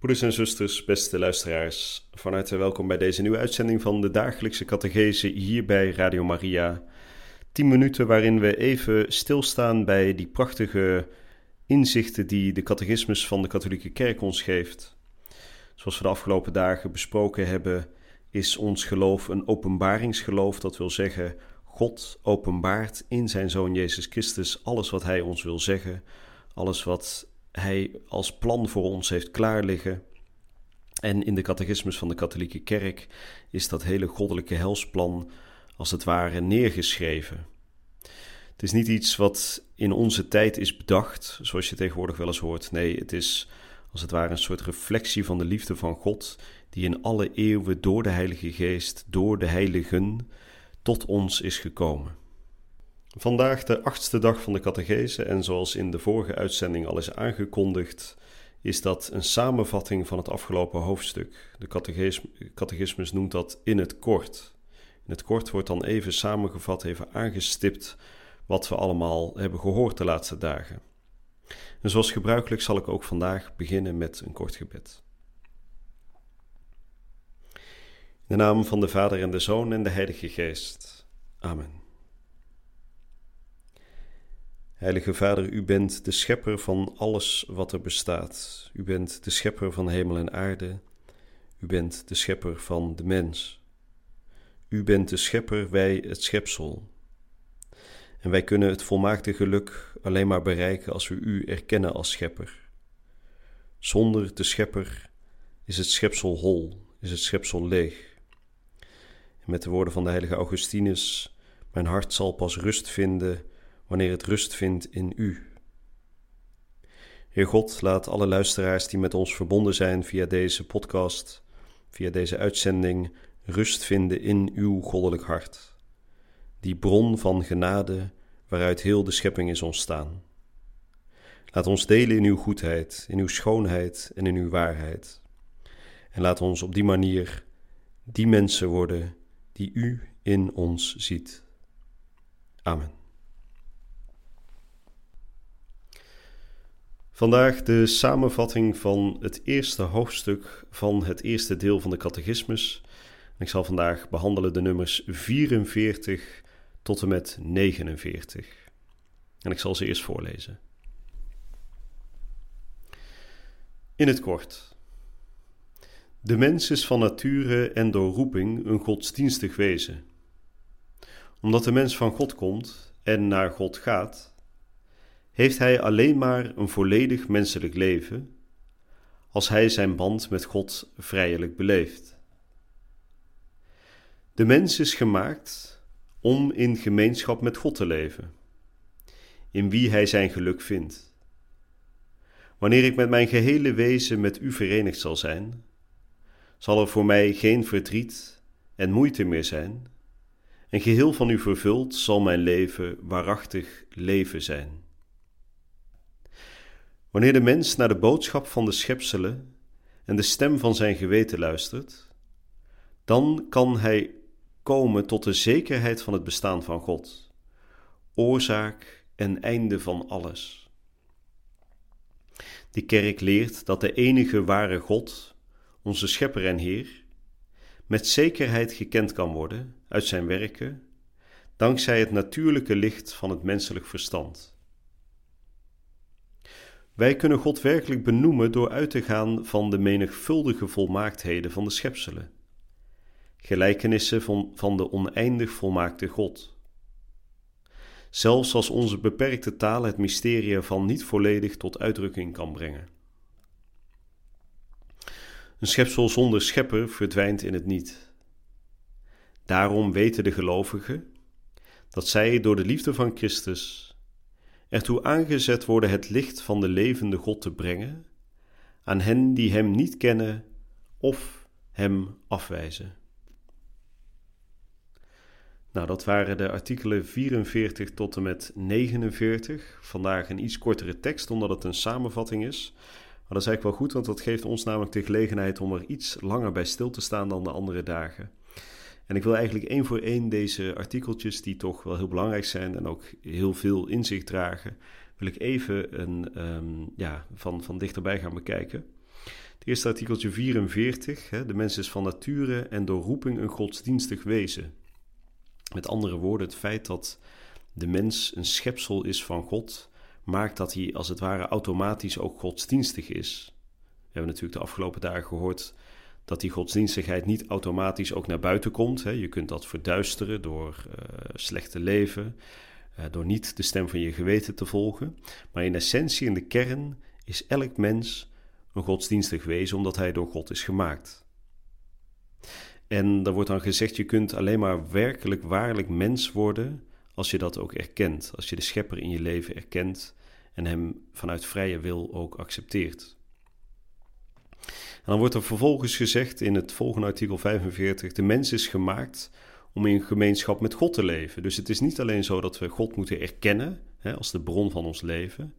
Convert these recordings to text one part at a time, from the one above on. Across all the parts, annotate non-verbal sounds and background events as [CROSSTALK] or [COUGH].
Broeders en zusters, beste luisteraars, van harte welkom bij deze nieuwe uitzending van de dagelijkse catechese hier bij Radio Maria. 10 minuten waarin we even stilstaan bij die prachtige inzichten die de catechismus van de katholieke kerk ons geeft. Zoals we de afgelopen dagen besproken hebben, is ons geloof een openbaringsgeloof. Dat wil zeggen, God openbaart in zijn Zoon Jezus Christus alles wat Hij ons wil zeggen, alles wat Hij als plan voor ons heeft klaar liggen. En in de catechismus van de katholieke kerk is dat hele goddelijke helsplan als het ware neergeschreven. Het is niet iets wat in onze tijd is bedacht, zoals je tegenwoordig wel eens hoort. Nee, het is als het ware een soort reflectie van de liefde van God, die in alle eeuwen door de Heilige Geest, door de Heiligen, tot ons is gekomen. Vandaag de achtste dag van de catechese en zoals in de vorige uitzending al is aangekondigd, is dat een samenvatting van het afgelopen hoofdstuk. De catechismus noemt dat in het kort. In het kort wordt dan even samengevat, even aangestipt wat we allemaal hebben gehoord de laatste dagen. En zoals gebruikelijk zal ik ook vandaag beginnen met een kort gebed. In de naam van de Vader en de Zoon en de Heilige Geest. Amen. Heilige Vader, u bent de schepper van alles wat er bestaat. U bent de schepper van hemel en aarde. U bent de schepper van de mens. U bent de schepper, wij het schepsel. En wij kunnen het volmaakte geluk alleen maar bereiken als we U erkennen als schepper. Zonder de schepper is het schepsel hol, is het schepsel leeg. En met de woorden van de heilige Augustinus, mijn hart zal pas rust vinden wanneer het rust vindt in U. Heer God, laat alle luisteraars die met ons verbonden zijn via deze podcast, via deze uitzending, rust vinden in uw goddelijk hart, die bron van genade waaruit heel de schepping is ontstaan. Laat ons delen in uw goedheid, in uw schoonheid en in uw waarheid. En laat ons op die manier die mensen worden die u in ons ziet. Amen. Vandaag de samenvatting van het eerste hoofdstuk van het eerste deel van de catechismus ik zal vandaag behandelen de nummers 44 tot en met 49. En ik zal ze eerst voorlezen. In het kort. De mens is van nature en door roeping een godsdienstig wezen. Omdat de mens van God komt en naar God gaat, heeft hij alleen maar een volledig menselijk leven als hij zijn band met God vrijelijk beleeft. De mens is gemaakt om in gemeenschap met God te leven, in wie hij zijn geluk vindt. Wanneer ik met mijn gehele wezen met u verenigd zal zijn, zal er voor mij geen verdriet en moeite meer zijn, en geheel van u vervuld zal mijn leven waarachtig leven zijn. Wanneer de mens naar de boodschap van de schepselen en de stem van zijn geweten luistert, dan kan hij komen tot de zekerheid van het bestaan van God, oorzaak en einde van alles. De kerk leert dat de enige ware God, onze Schepper en Heer, met zekerheid gekend kan worden uit zijn werken, dankzij het natuurlijke licht van het menselijk verstand. Wij kunnen God werkelijk benoemen door uit te gaan van de menigvuldige volmaaktheden van de schepselen gelijkenissen van, van de oneindig volmaakte God. Zelfs als onze beperkte taal het mysterie ervan niet volledig tot uitdrukking kan brengen. Een schepsel zonder schepper verdwijnt in het niet. Daarom weten de gelovigen dat zij door de liefde van Christus ertoe aangezet worden het licht van de levende God te brengen aan hen die Hem niet kennen of Hem afwijzen. Nou, dat waren de artikelen 44 tot en met 49. Vandaag een iets kortere tekst, omdat het een samenvatting is. Maar dat is eigenlijk wel goed, want dat geeft ons namelijk de gelegenheid om er iets langer bij stil te staan dan de andere dagen. En ik wil eigenlijk één voor één deze artikeltjes, die toch wel heel belangrijk zijn en ook heel veel inzicht dragen, wil ik even een, um, ja, van, van dichterbij gaan bekijken. Het eerste artikeltje 44, hè, de mens is van nature en door roeping een godsdienstig wezen. Met andere woorden, het feit dat de mens een schepsel is van God, maakt dat hij als het ware automatisch ook godsdienstig is. We hebben natuurlijk de afgelopen dagen gehoord dat die godsdienstigheid niet automatisch ook naar buiten komt. Je kunt dat verduisteren door uh, slechte leven, uh, door niet de stem van je geweten te volgen. Maar in essentie, in de kern, is elk mens een godsdienstig wezen omdat hij door God is gemaakt. En er wordt dan gezegd, je kunt alleen maar werkelijk, waarlijk mens worden als je dat ook erkent. Als je de schepper in je leven erkent en hem vanuit vrije wil ook accepteert. En dan wordt er vervolgens gezegd in het volgende artikel 45: de mens is gemaakt om in gemeenschap met God te leven. Dus het is niet alleen zo dat we God moeten erkennen hè, als de bron van ons leven,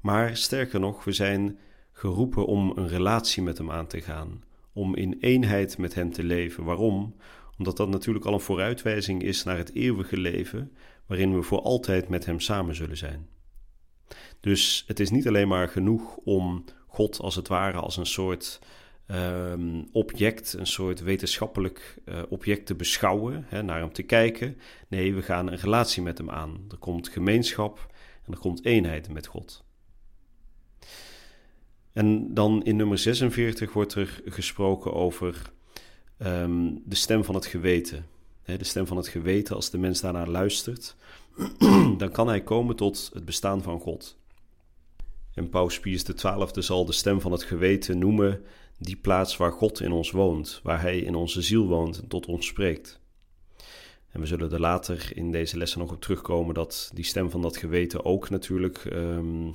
maar sterker nog, we zijn geroepen om een relatie met Hem aan te gaan om in eenheid met Hem te leven. Waarom? Omdat dat natuurlijk al een vooruitwijzing is naar het eeuwige leven, waarin we voor altijd met Hem samen zullen zijn. Dus het is niet alleen maar genoeg om God als het ware als een soort um, object, een soort wetenschappelijk uh, object te beschouwen, hè, naar Hem te kijken. Nee, we gaan een relatie met Hem aan. Er komt gemeenschap en er komt eenheid met God. En dan in nummer 46 wordt er gesproken over ehm, de stem van het geweten. de stem van het geweten, als de mens daarnaar luistert, [CLEARS THROAT] dan kan hij komen tot het bestaan van God. En Paus Pius XII zal de stem van het geweten noemen die plaats waar God in ons woont, waar Hij in onze ziel woont en tot ons spreekt. En we zullen er later in deze lessen nog op terugkomen dat die stem van dat geweten ook natuurlijk um, uh,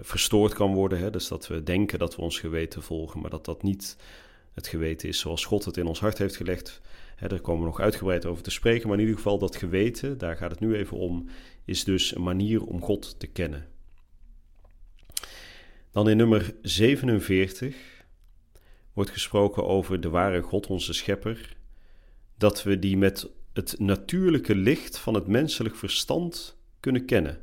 verstoord kan worden. Hè? Dus dat we denken dat we ons geweten volgen, maar dat dat niet het geweten is zoals God het in ons hart heeft gelegd. Hè, daar komen we nog uitgebreid over te spreken, maar in ieder geval dat geweten, daar gaat het nu even om, is dus een manier om God te kennen. Dan in nummer 47 wordt gesproken over de ware God, onze schepper, dat we die met het natuurlijke licht van het menselijk verstand kunnen kennen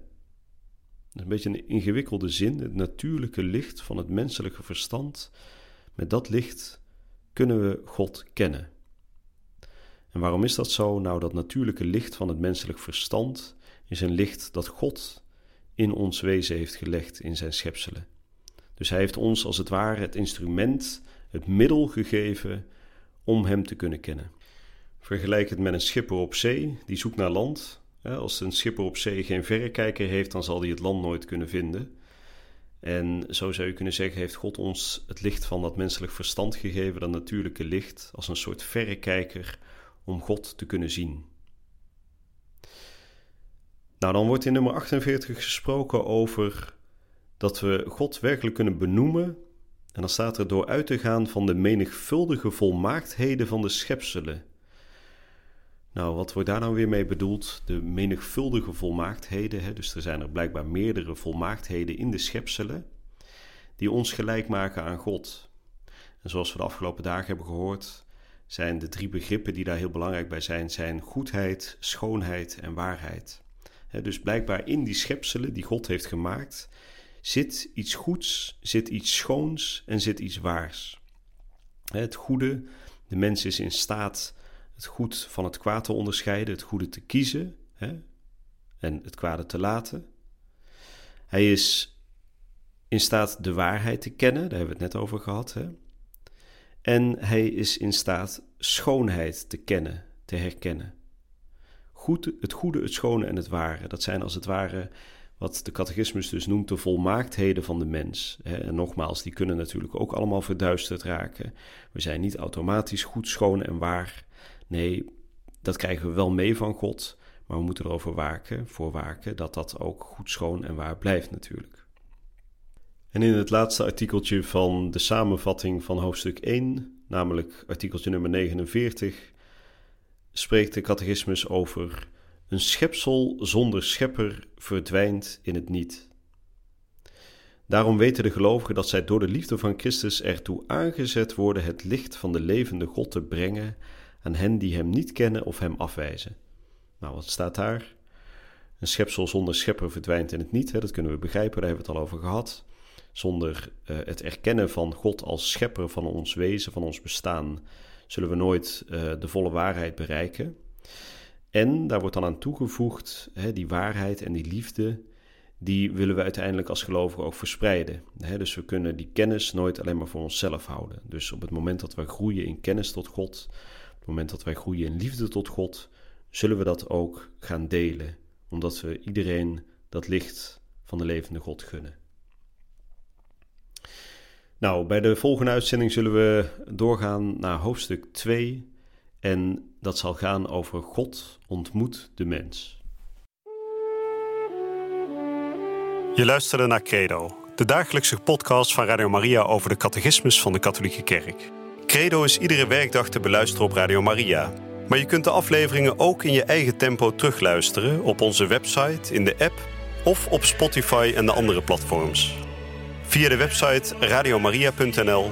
is een beetje een ingewikkelde zin. Het natuurlijke licht van het menselijke verstand. Met dat licht kunnen we God kennen. En waarom is dat zo? Nou, dat natuurlijke licht van het menselijk verstand is een licht dat God in ons wezen heeft gelegd in zijn schepselen. Dus hij heeft ons als het ware het instrument, het middel gegeven om hem te kunnen kennen. Vergelijk het met een schipper op zee die zoekt naar land als een schipper op zee geen verrekijker heeft, dan zal hij het land nooit kunnen vinden. En zo zou je kunnen zeggen, heeft God ons het licht van dat menselijk verstand gegeven, dat natuurlijke licht, als een soort verrekijker om God te kunnen zien. Nou, dan wordt in nummer 48 gesproken over dat we God werkelijk kunnen benoemen. En dan staat er door uit te gaan van de menigvuldige volmaaktheden van de schepselen nou, wat wordt daar nou weer mee bedoeld? De menigvuldige volmaaktheden. Hè? Dus er zijn er blijkbaar meerdere volmaaktheden in de schepselen die ons gelijk maken aan God. En zoals we de afgelopen dagen hebben gehoord, zijn de drie begrippen die daar heel belangrijk bij zijn, zijn goedheid, schoonheid en waarheid. Dus blijkbaar in die schepselen die God heeft gemaakt, zit iets goeds, zit iets schoons en zit iets waars. Het goede, de mens is in staat het goed van het kwaad te onderscheiden, het goede te kiezen hè, en het kwade te laten. Hij is in staat de waarheid te kennen, daar hebben we het net over gehad. Hè? En hij is in staat schoonheid te kennen, te herkennen. Goed, het goede, het schone en het ware, dat zijn als het ware wat de catechismus dus noemt de volmaaktheden van de mens. En nogmaals, die kunnen natuurlijk ook allemaal verduisterd raken. We zijn niet automatisch goed, schoon en waar. Nee, dat krijgen we wel mee van God, maar we moeten erover waken, voor waken, dat dat ook goed, schoon en waar blijft natuurlijk. En in het laatste artikeltje van de samenvatting van hoofdstuk 1 namelijk artikeltje nummer 49, spreekt de catechismus over een schepsel zonder schepper verdwijnt in het niet. Daarom weten de gelovigen dat zij door de liefde van Christus ertoe aangezet worden het licht van de levende God te brengen aan hen die Hem niet kennen of Hem afwijzen. Nou, wat staat daar? Een schepsel zonder schepper verdwijnt in het niet. Hè? Dat kunnen we begrijpen, daar hebben we het al over gehad. Zonder uh, het erkennen van God als schepper van ons wezen, van ons bestaan, zullen we nooit uh, de volle waarheid bereiken. En daar wordt dan aan toegevoegd, hè, die waarheid en die liefde, die willen we uiteindelijk als gelovigen ook verspreiden. Hè? Dus we kunnen die kennis nooit alleen maar voor onszelf houden. Dus op het moment dat wij groeien in kennis tot God, op het moment dat wij groeien in liefde tot God, zullen we dat ook gaan delen, omdat we iedereen dat licht van de levende God gunnen. Nou, bij de volgende uitzending zullen we doorgaan naar hoofdstuk 2 en dat zal gaan over God ontmoet de mens. Je luisterde naar Credo, de dagelijkse podcast van Radio Maria over de catechismus van de Katholieke Kerk. Credo is iedere werkdag te beluisteren op Radio Maria. Maar je kunt de afleveringen ook in je eigen tempo terugluisteren op onze website, in de app of op Spotify en de andere platforms. Via de website radiomaria.nl